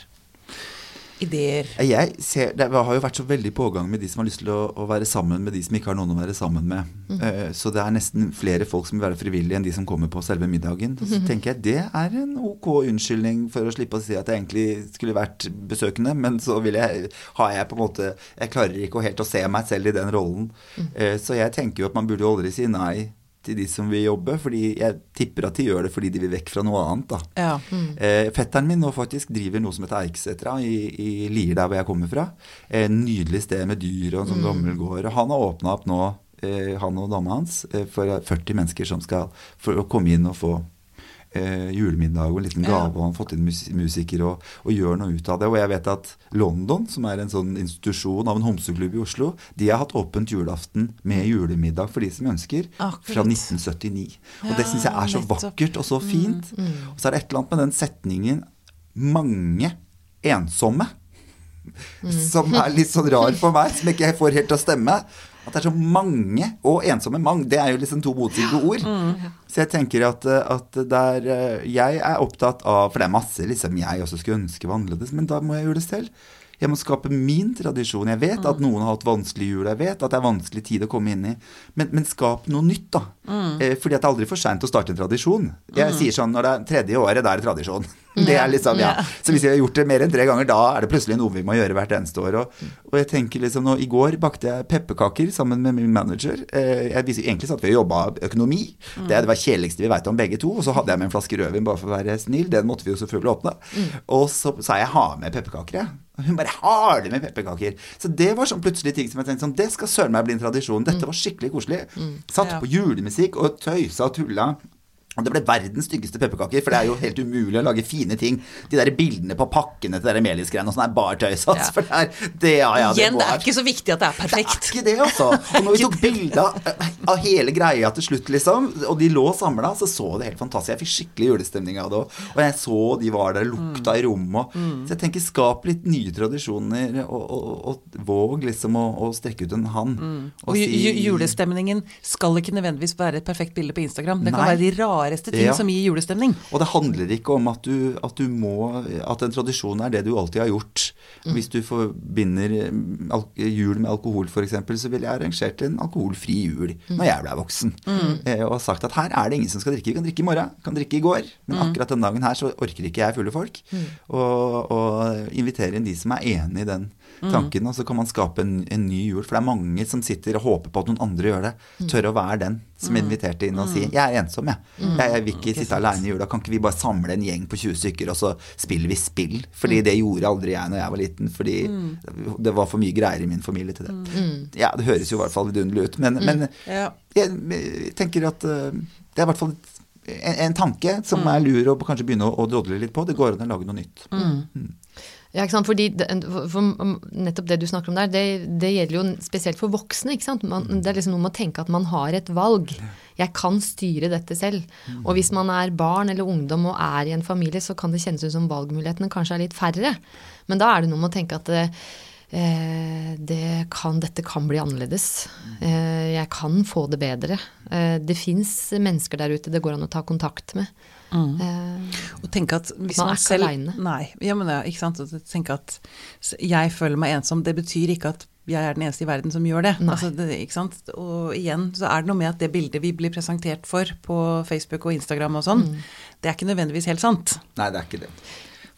ideer. Jeg ser, det har jo vært så veldig pågang med de som har lyst til å, å være sammen med de som ikke har noen å være sammen med. Eh, så det er nesten flere folk som vil være frivillige enn de som kommer på selve middagen. Så tenker jeg det er en ok unnskyldning for å slippe å si at jeg egentlig skulle vært besøkende, men så vil jeg, har jeg på en måte Jeg klarer ikke helt å se meg selv i den rollen. Eh, så jeg tenker jo at man burde jo aldri si nei til de som vil jobbe, fordi jeg tipper at de gjør det fordi de vil vekk fra noe annet. da. Ja. Eh, fetteren min nå faktisk driver noe som heter Eiksetra i, i Lier, der hvor jeg kommer fra. Eh, nydelig sted med dyr og en sånn gammel gård. Og han har åpna opp nå, eh, han og dama hans, eh, for 40 mennesker som skal for å komme inn og få eh, julemiddag og en liten gave. Og han har fått inn mus musikere og, og gjør noe ut av det. Og jeg vet at London, som er en sånn institusjon av en homseklubb i Oslo, de har hatt åpent julaften med julemiddag for de som ønsker, Akkurat. fra 1979. Og det Ja, syns jeg er så nettopp. vakkert og så fint. Og så er det et eller annet med den setningen 'mange ensomme', som er litt sånn rar for meg, som ikke jeg får helt til å stemme. At det er så mange og ensomme mang. Det er jo liksom to motsidige ord. Så jeg tenker at, at der jeg er opptatt av For det er masse liksom jeg også skulle ønske var annerledes, men da må jeg gjøre det selv. Jeg må skape min tradisjon. Jeg vet at noen har hatt vanskelig jul, jeg vet at det er vanskelig tid å komme inn i, men, men skap noe nytt, da. Eh, fordi at det er aldri for seint å starte en tradisjon. Jeg sier sånn når det er tredje året, da er det tradisjon. Det er liksom, ja. Så hvis vi har gjort det mer enn tre ganger, da er det plutselig noe vi må gjøre hvert eneste år. Og, og jeg tenker liksom nå, I går bakte jeg pepperkaker sammen med min manager. Eh, jeg visste Egentlig satt vi og jobba økonomi. Det er det var kjedeligste vi veit om begge to. Og så hadde jeg med en flaske rødvin bare for å være snill. Den måtte vi jo selvfølgelig åpne. Og så sa jeg ha med pepperkaker, jeg. Hun bare har det med pepperkaker. Så det var sånn plutselig ting som jeg tenkte sånn Det skal søren meg bli en tradisjon. Dette var skikkelig koselig. Satt på julemusikk og tøysa og tulla. Og det ble verdens styggeste pepperkaker, for det er jo helt umulig å lage fine ting. De der bildene på pakkene til de Melis-greiene og sånn er bare tøys. Altså, Ja. For det er, det, ja, ja, Igjen, det er ikke så viktig at det er perfekt. det er ikke det, altså. Og når vi tok bilde av, hele greia til slutt, liksom, og de lå samla, så så det helt fantastisk. Jeg fikk skikkelig julestemning av det òg. Og jeg så de var der, lukta i rommet. og- Så jeg tenker skap litt nye tradisjoner, og, og, og våg liksom å, å strekke ut en hånd. Og og si, julestemningen skal ikke nødvendigvis være et perfekt bilde på Instagram. Det kan Nei. være de rareste ting Ja. som gir julestemning. Og det handler ikke om at du, at du må At en tradisjon er det du alltid har gjort. Hvis du forbinder mm, jul med alkohol f.eks., så ville jeg arrangert en alkoholfri jul når jeg ble voksen. Mm. og sagt at her er det ingen som skal drikke. Vi kan drikke i morgen, kan drikke i går. Men akkurat den dagen her så orker ikke jeg fulle folk. Og, og invitere inn de som er enig i den tanken, og så kan man skape en, en ny jul. For det er mange som sitter og håper på at noen andre gjør det. Tør å være den som inviterte inn og si 'jeg er ensom, jeg'. Jeg, jeg vil ikke sitte aleine i jula. Kan ikke vi bare samle en gjeng på 20 stykker, og så spiller vi spill? Fordi det gjorde aldri jeg når jeg var liten. Fordi det var for mye greier i min familie til det. Ja, det høres jo i hvert fall vidunderlig ut, men, men Ja. jeg tenker at uh, det er i hvert fall en, en tanke som er lur å kanskje begynne å, å drodle litt på. Det går an å lage noe nytt. Ja, ikke sant? Fordi for nettopp det du snakker om der, det, det gjelder jo spesielt for voksne. ikke sant? Man, det er liksom noe med å tenke at man har et valg. Jeg kan styre dette selv. Og hvis man er barn eller ungdom og er i en familie, så kan det kjennes ut som valgmulighetene kanskje er litt færre. Men da er det noe med å tenke at eh, det kan, dette kan bli annerledes. Eh, jeg kan få det bedre. Eh, det fins mennesker der ute det går an å ta kontakt med. Eh, Og tenke at hvis Man man, er selv alene. Nei. Ja, men ja, ikke sant. Og tenke at jeg føler meg ensom, det betyr ikke at jeg er den eneste i verden som gjør det. Altså, det ikke sant? Og igjen så er det noe med at det bildet vi blir presentert for på Facebook og Instagram og sånn, Mm. det er ikke nødvendigvis helt sant. Nei, det er ikke det.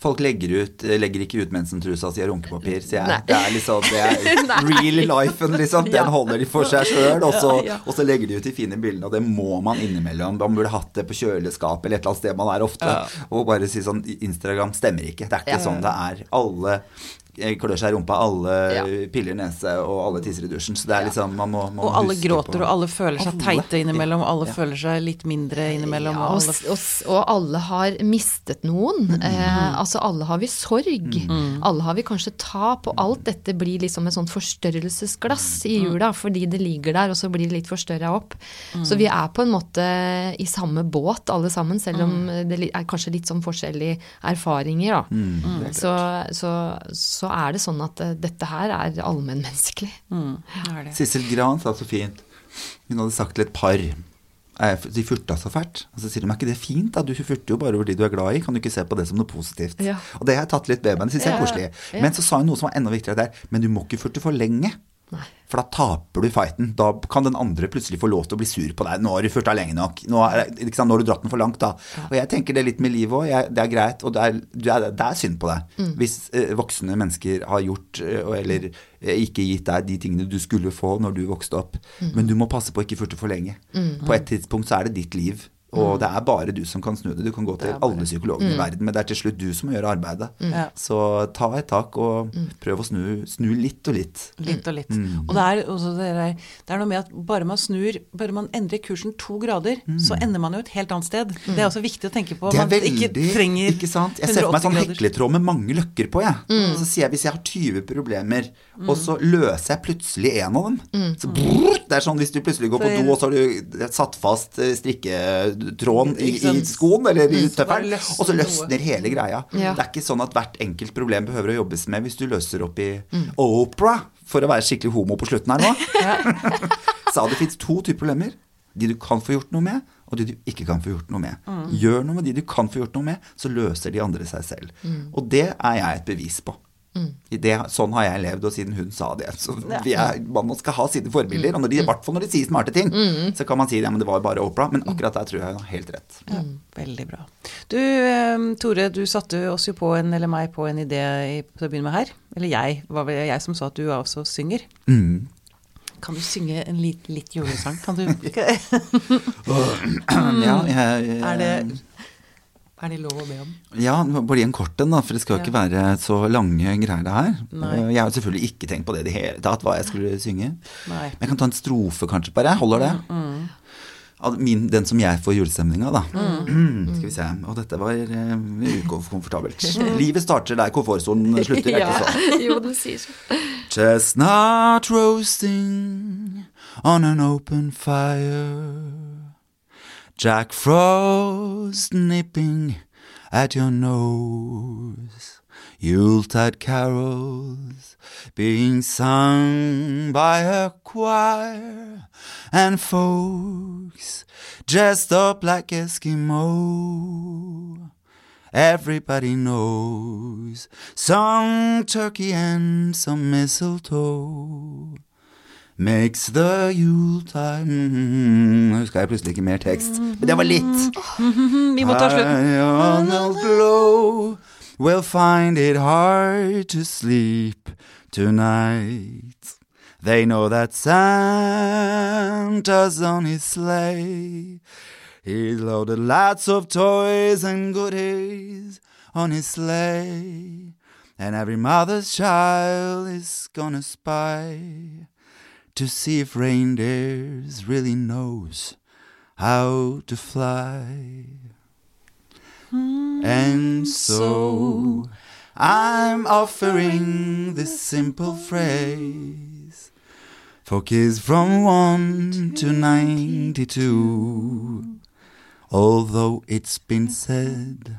Folk legger, ut, legger ikke ut mensentrusa si av runkepapir, sier jeg. Det er liksom det er real lifen, liksom. Den holder de for seg sjøl, og, og så legger de ut de fine bildene, og det må man innimellom. Man burde hatt det på kjøleskapet eller et eller annet sted man er ofte, og bare si sånn Instagram stemmer ikke. Det er ikke sånn det er. Alle eh, klør seg i rumpa, alle Ja. piller nese, og alle tisser i dusjen. Så det er liksom Man må, man Og alle huske gråter, på- og alle føler seg Alle. teite innimellom, og alle Ja. føler seg litt mindre innimellom. Ja, og alle og, og alle har mistet noen. Eh, altså alle har vi sorg. Alle har vi kanskje tap, og alt dette blir liksom et sånt forstørrelsesglass i jula, fordi det ligger der, og så blir det litt forstørra opp. Så vi er på en måte i samme båt alle sammen, selv om det er kanskje litt sånn forskjellige erfaringer, da. Så, så, så er det sånn at eh, dette her er allmennmenneskelig. Mm. Sissel Gran sa så fint Hun hadde sagt til et par De furta så fælt. Og så sier de, er ikke det fint? da? Du furter jo bare over de du er glad i. Kan du ikke se på det som noe positivt? Ja. Og det har jeg tatt litt med meg. Det syns jeg er Ja, koselig. ja. Men så sa hun noe som var enda viktigere der. Men du må ikke furte for lenge. Nei. For da taper du fighten. Da kan den andre plutselig få lov til å bli sur på deg. Nå har du furta lenge nok. Nå, er, sant? Nå har du dratt den for langt, da. Og jeg tenker det litt med livet òg. Det er greit, og det er, det er synd på deg. Mm. Hvis eh, voksne mennesker har gjort eh, eller eh, ikke gitt deg de tingene du skulle få når du vokste opp. Mm. Men du må passe på å ikke furte for lenge. På et tidspunkt så er det ditt liv. Mm. Og det er bare du som kan snu det. Du kan gå til er alle psykologene i verden, men det er til slutt du som må gjøre arbeidet. Ja. Så ta et tak og Mm. prøv å snu, snu litt og litt. Litt og litt. Mm. Og det er, også det, der, det er noe med at bare man snur, bare man endrer kursen to grader, så ender man jo et helt annet sted. Det er også viktig å tenke på. Mm. Det er man veldig ikke trenger ikke sant? Jeg ser for meg 180 sånn hekletråd med mange løkker på, jeg. Mm. Og så sier jeg hvis jeg har 20 problemer, og så løser jeg plutselig en av dem Mm. Så brrr, Det er sånn hvis du plutselig går på do, og så har du satt fast eh, strikketråden i, i skoen eller i tøffelen, og så løsner hele greia. Ja. Det er ikke sånn at hvert enkelt problem behøver å jobbes med hvis du løser opp i Mm. Opera, for å være skikkelig homo på slutten her nå. sa det fins to typer problemer. De du kan få gjort noe med, og de du ikke kan få gjort noe med. Gjør noe med de du kan få gjort noe med, så løser de andre seg selv. Og det er jeg et bevis på. I Det, sånn har jeg levd, og siden hun sa det. Så vi er, Man skal ha sine forbilder, og når i hvert fall når de sier smarte ting, så kan man si ja, men det var bare Opera. Men akkurat der tror jeg hun har helt rett. Ja, veldig bra. Du, eh, Tore, du satte oss jo på en, eller meg på en idé i, til å begynne med her. Eller jeg, var vel jeg som sa at du også synger. Mm. Kan du synge en litt, litt julesang? Kan du Ja, jeg, Er det Er det lov å be om? Ja, det bare en kort en, da, for det skal jo ikke være så lange greier, det her. Nei. Eh, Jeg har selvfølgelig ikke tenkt på det i det hele tatt, hva jeg skulle synge. Nei. Men jeg kan ta en strofe, kanskje, bare. Holder det? Mm, Min, den som jeg får julestemninga, da. Skal vi se. Og dette var eh, ukomfortabelt. Livet starter der komfortsonen slutter. er ikke sånn? jo, det sier så. Chestnut roasting on an open fire. Jack Frost nipping at your nose. Yuletide carols being sung by a choir. And folks dressed up like Eskimo. Everybody knows some turkey and some mistletoe makes the Yuletime mm, Husker jeg plutselig ikke mer tekst, men det var litt. Vi må ta slutten. Will find it hard to sleep tonight. They know that Santa's on his sleigh. He's loaded lots of toys and goodies on his sleigh. And every mother's child is gonna spy to see if reindeers really knows how to fly. Hmm, and so I'm offering this simple phrase for kids from 1 to 92. Although it's been said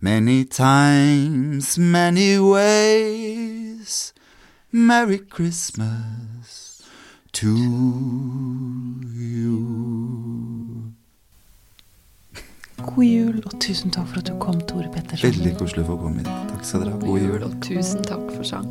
many times, many ways, Merry Christmas to you. God jul, og tusen takk for at du kom, Tore Pettersen. Veldig koselig å få komme hit. Takk skal dere ha. God jul. Og tusen takk for sang.